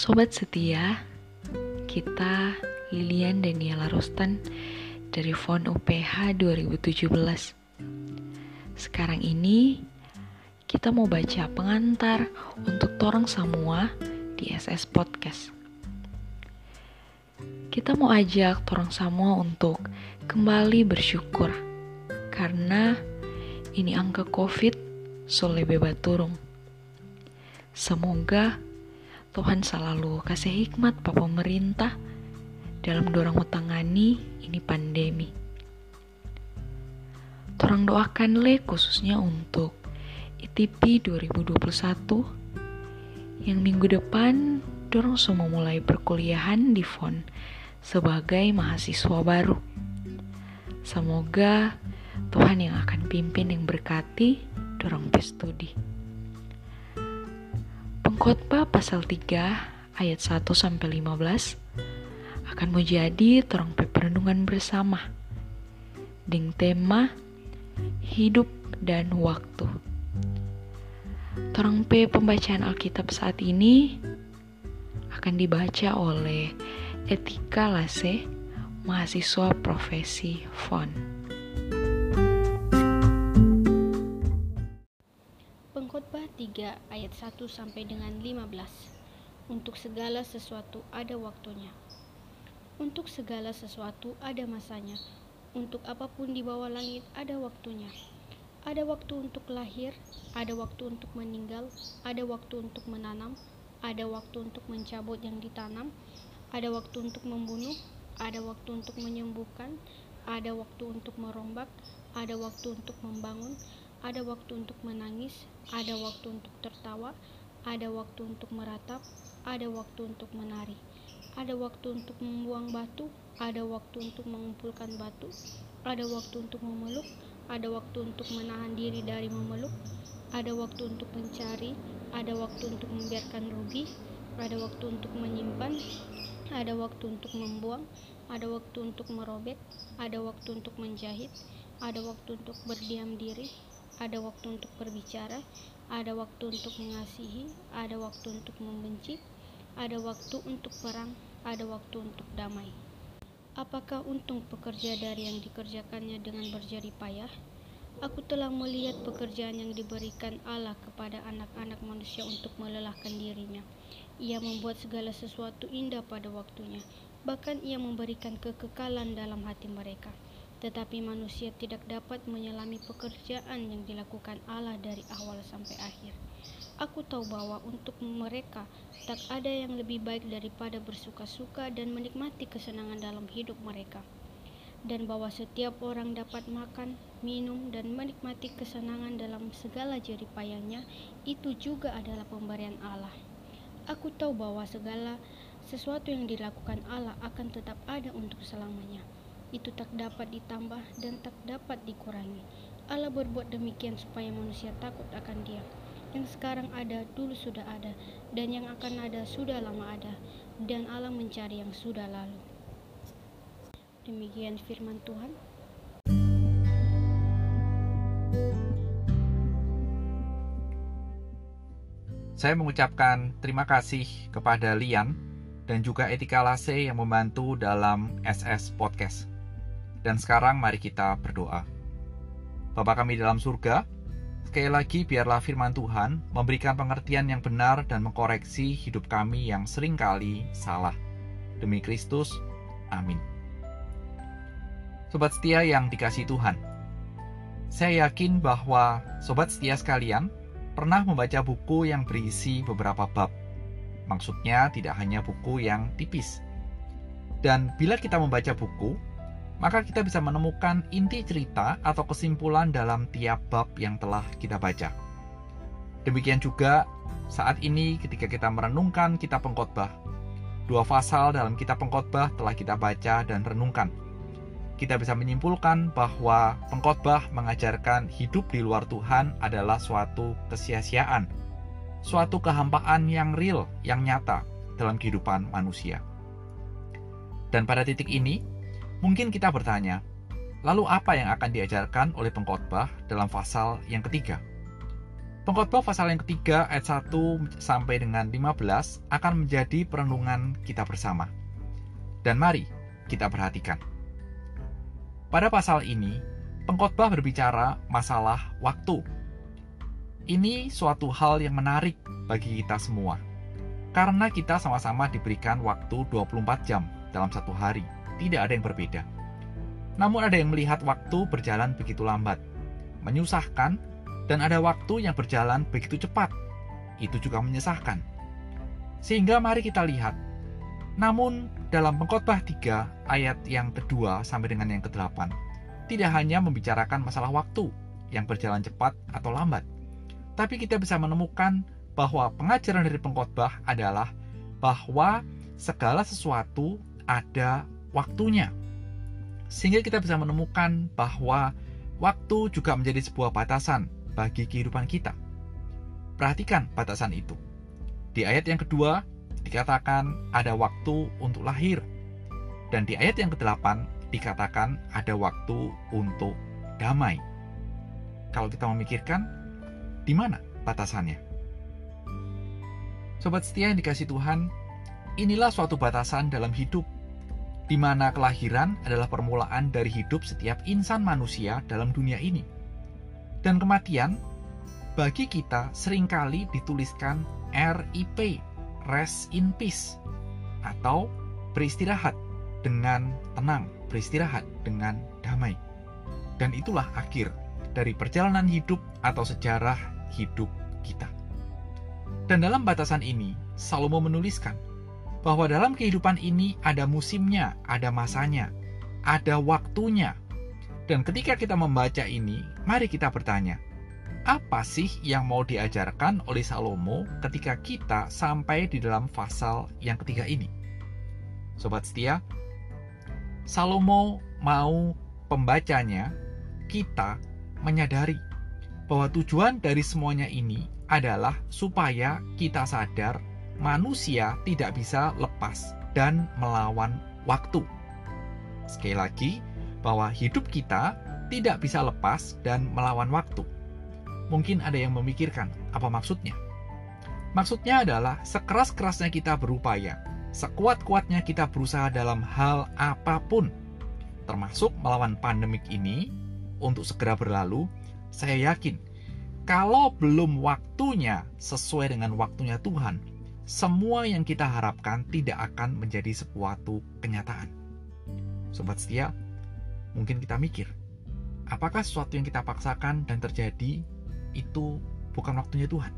Sobat setia, kita Lilian Daniela Rostan dari FON UPH 2017. Sekarang ini kita mau baca pengantar untuk torang semua di SS Podcast. Kita mau ajak torang semua untuk kembali bersyukur karena ini angka COVID so lebih baturung. Semoga Tuhan selalu kasih hikmat Pak pemerintah dalam dorang utangani ini pandemi. Torang doakan le khususnya untuk ITP 2021 yang minggu depan dorong semua mulai perkuliahan di FON sebagai mahasiswa baru. Semoga Tuhan yang akan pimpin yang berkati dorong studi. Khotbah pasal 3 ayat 1 sampai 15 akan menjadi terang perenungan bersama dengan tema hidup dan waktu. Terang P pembacaan Alkitab saat ini akan dibaca oleh Etika Lase, mahasiswa profesi FON. 3 ayat 1 sampai dengan 15. Untuk segala sesuatu ada waktunya. Untuk segala sesuatu ada masanya. Untuk apa pun di bawah langit ada waktunya. Ada waktu untuk lahir, ada waktu untuk meninggal, ada waktu untuk menanam, ada waktu untuk mencabut yang ditanam, ada waktu untuk membunuh, ada waktu untuk menyembuhkan, ada waktu untuk merombak, ada waktu untuk membangun, ada waktu untuk menangis, ada waktu untuk tertawa, ada waktu untuk meratap, ada waktu untuk menari, ada waktu untuk membuang batu, ada waktu untuk mengumpulkan batu, ada waktu untuk memeluk, ada waktu untuk menahan diri dari memeluk, ada waktu untuk mencari, ada waktu untuk membiarkan rugi, ada waktu untuk menyimpan, ada waktu untuk membuang, ada waktu untuk merobek, ada waktu untuk menjahit, ada waktu untuk berdiam diri, ada waktu untuk berbicara, ada waktu untuk mengasihi, ada waktu untuk membenci, ada waktu untuk perang, ada waktu untuk damai. Apakah untung pekerja dari yang dikerjakannya dengan berjari payah? Aku telah melihat pekerjaan yang diberikan Allah kepada anak-anak manusia untuk melelahkan dirinya. Ia membuat segala sesuatu indah pada waktunya, bahkan ia memberikan kekekalan dalam hati mereka tetapi manusia tidak dapat menyelami pekerjaan yang dilakukan Allah dari awal sampai akhir. Aku tahu bahwa untuk mereka tak ada yang lebih baik daripada bersuka-suka dan menikmati kesenangan dalam hidup mereka. Dan bahwa setiap orang dapat makan, minum, dan menikmati kesenangan dalam segala jeripayanya, itu juga adalah pemberian Allah. Aku tahu bahwa segala sesuatu yang dilakukan Allah akan tetap ada untuk selamanya itu tak dapat ditambah dan tak dapat dikurangi. Allah berbuat demikian supaya manusia takut akan Dia. Yang sekarang ada, dulu sudah ada, dan yang akan ada, sudah lama ada, dan Allah mencari yang sudah lalu. Demikian firman Tuhan. Saya mengucapkan terima kasih kepada Lian dan juga Etika Lase yang membantu dalam SS Podcast. Dan sekarang mari kita berdoa. Bapa kami dalam surga, sekali lagi biarlah firman Tuhan memberikan pengertian yang benar dan mengkoreksi hidup kami yang sering kali salah. Demi Kristus, amin. Sobat setia yang dikasih Tuhan, saya yakin bahwa sobat setia sekalian pernah membaca buku yang berisi beberapa bab. Maksudnya tidak hanya buku yang tipis. Dan bila kita membaca buku, maka kita bisa menemukan inti cerita atau kesimpulan dalam tiap bab yang telah kita baca. Demikian juga saat ini ketika kita merenungkan kitab pengkhotbah. Dua pasal dalam kitab pengkhotbah telah kita baca dan renungkan. Kita bisa menyimpulkan bahwa pengkhotbah mengajarkan hidup di luar Tuhan adalah suatu kesia-siaan, suatu kehampaan yang real, yang nyata dalam kehidupan manusia. Dan pada titik ini, Mungkin kita bertanya, lalu apa yang akan diajarkan oleh pengkhotbah dalam pasal yang ketiga? Pengkhotbah pasal yang ketiga ayat 1 sampai dengan 15 akan menjadi perenungan kita bersama. Dan mari kita perhatikan. Pada pasal ini, pengkhotbah berbicara masalah waktu. Ini suatu hal yang menarik bagi kita semua. Karena kita sama-sama diberikan waktu 24 jam dalam satu hari. Tidak ada yang berbeda. Namun ada yang melihat waktu berjalan begitu lambat, menyusahkan dan ada waktu yang berjalan begitu cepat. Itu juga menyesahkan. Sehingga mari kita lihat. Namun dalam pengkhotbah 3 ayat yang kedua sampai dengan yang ke-8 tidak hanya membicarakan masalah waktu yang berjalan cepat atau lambat, tapi kita bisa menemukan bahwa pengajaran dari pengkhotbah adalah bahwa segala sesuatu ada waktunya. Sehingga kita bisa menemukan bahwa waktu juga menjadi sebuah batasan bagi kehidupan kita. Perhatikan batasan itu. Di ayat yang kedua dikatakan ada waktu untuk lahir. Dan di ayat yang ke-8 dikatakan ada waktu untuk damai. Kalau kita memikirkan, di mana batasannya? Sobat setia yang dikasih Tuhan, inilah suatu batasan dalam hidup, di mana kelahiran adalah permulaan dari hidup setiap insan manusia dalam dunia ini dan kematian bagi kita sering kali dituliskan RIP, rest in peace, atau beristirahat dengan tenang, beristirahat dengan damai. Dan itulah akhir dari perjalanan hidup atau sejarah hidup kita. Dan dalam batasan ini, Salomo menuliskan bahwa dalam kehidupan ini ada musimnya, ada masanya, ada waktunya, dan ketika kita membaca ini, mari kita bertanya, apa sih yang mau diajarkan oleh Salomo ketika kita sampai di dalam pasal yang ketiga ini? Sobat setia, Salomo mau pembacanya, kita menyadari bahwa tujuan dari semuanya ini adalah supaya kita sadar manusia tidak bisa lepas dan melawan waktu. Sekali lagi, bahwa hidup kita tidak bisa lepas dan melawan waktu. Mungkin ada yang memikirkan, apa maksudnya? Maksudnya adalah sekeras-kerasnya kita berupaya, sekuat-kuatnya kita berusaha dalam hal apa pun, termasuk melawan pandemik ini, untuk segera berlalu, saya yakin kalau belum waktunya sesuai dengan waktunya Tuhan, semua yang kita harapkan tidak akan menjadi sesuatu kenyataan. Sobat setia, mungkin kita mikir, apakah sesuatu yang kita paksakan dan terjadi itu bukan waktunya Tuhan?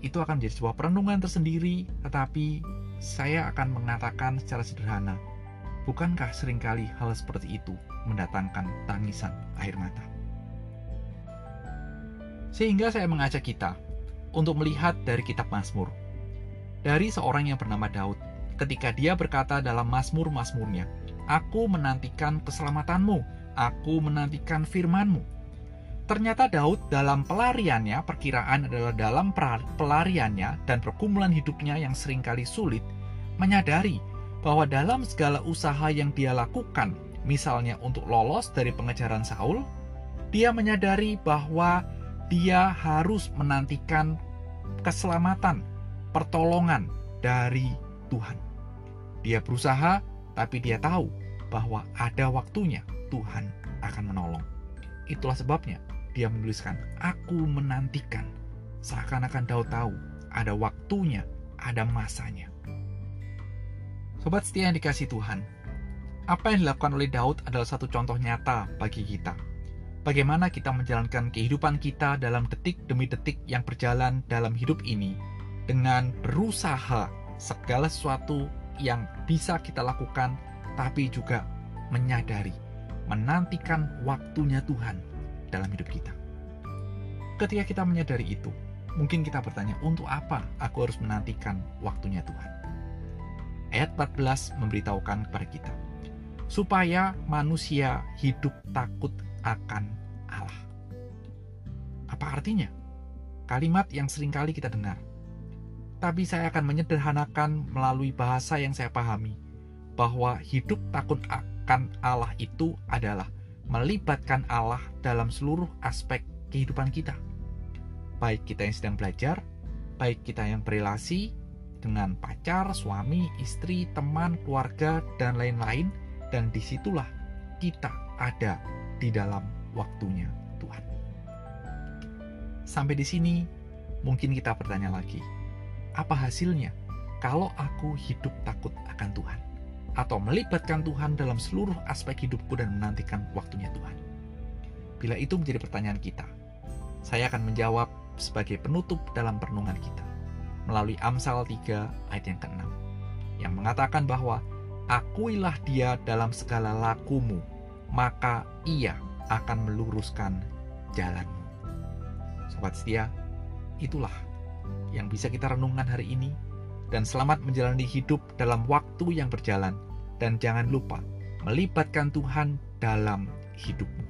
Itu akan menjadi sebuah perenungan tersendiri, tetapi saya akan mengatakan secara sederhana, bukankah sering kali hal seperti itu mendatangkan tangisan air mata? Sehingga saya mengajak kita untuk melihat dari kitab Mazmur, dari seorang yang bernama Daud, ketika dia berkata dalam Mazmur-Mazmurnya, Aku menantikan keselamatanmu, aku menantikan firmanmu. Ternyata Daud dalam pelariannya, perkiraan adalah dalam pelariannya dan pergumulan hidupnya yang sering kali sulit, menyadari bahwa dalam segala usaha yang dia lakukan, misalnya untuk lolos dari pengejaran Saul, dia menyadari bahwa dia harus menantikan keselamatan, pertolongan dari Tuhan. Dia berusaha tapi dia tahu bahwa ada waktunya Tuhan akan menolong. Itulah sebabnya dia menuliskan, Aku menantikan. Seakan-akan Daud tahu ada waktunya, ada masanya. Sobat setia yang dikasih Tuhan, apa yang dilakukan oleh Daud adalah satu contoh nyata bagi kita. Bagaimana kita menjalankan kehidupan kita dalam detik demi detik yang berjalan dalam hidup ini dengan berusaha segala sesuatu yang bisa kita lakukan, tapi juga menyadari, menantikan waktunya Tuhan dalam hidup kita. Ketika kita menyadari itu, mungkin kita bertanya, untuk apa aku harus menantikan waktunya Tuhan? Ayat 14 memberitahukan kepada kita, supaya manusia hidup takut akan Allah. Apa artinya? Kalimat yang sering kali kita dengar, tapi saya akan menyederhanakan melalui bahasa yang saya pahami bahwa hidup takut akan Allah itu adalah melibatkan Allah dalam seluruh aspek kehidupan kita. baik kita yang sedang belajar, baik kita yang berelasi dengan pacar, suami, istri, teman, keluarga, dan lain-lain, dan di situlah kita ada di dalam waktunya Tuhan. Sampai di sini, mungkin kita bertanya lagi, apa hasilnya kalau aku hidup takut akan Tuhan? Atau melibatkan Tuhan dalam seluruh aspek hidupku dan menantikan waktunya Tuhan? Bila itu menjadi pertanyaan kita, saya akan menjawab sebagai penutup dalam perenungan kita melalui Amsal 3 ayat yang ke-6 yang mengatakan bahwa akuilah dia dalam segala lakumu maka ia akan meluruskan jalanmu. Sobat setia, itulah yang bisa kita renungkan hari ini dan selamat menjalani hidup dalam waktu yang berjalan dan jangan lupa melibatkan Tuhan dalam hidupmu.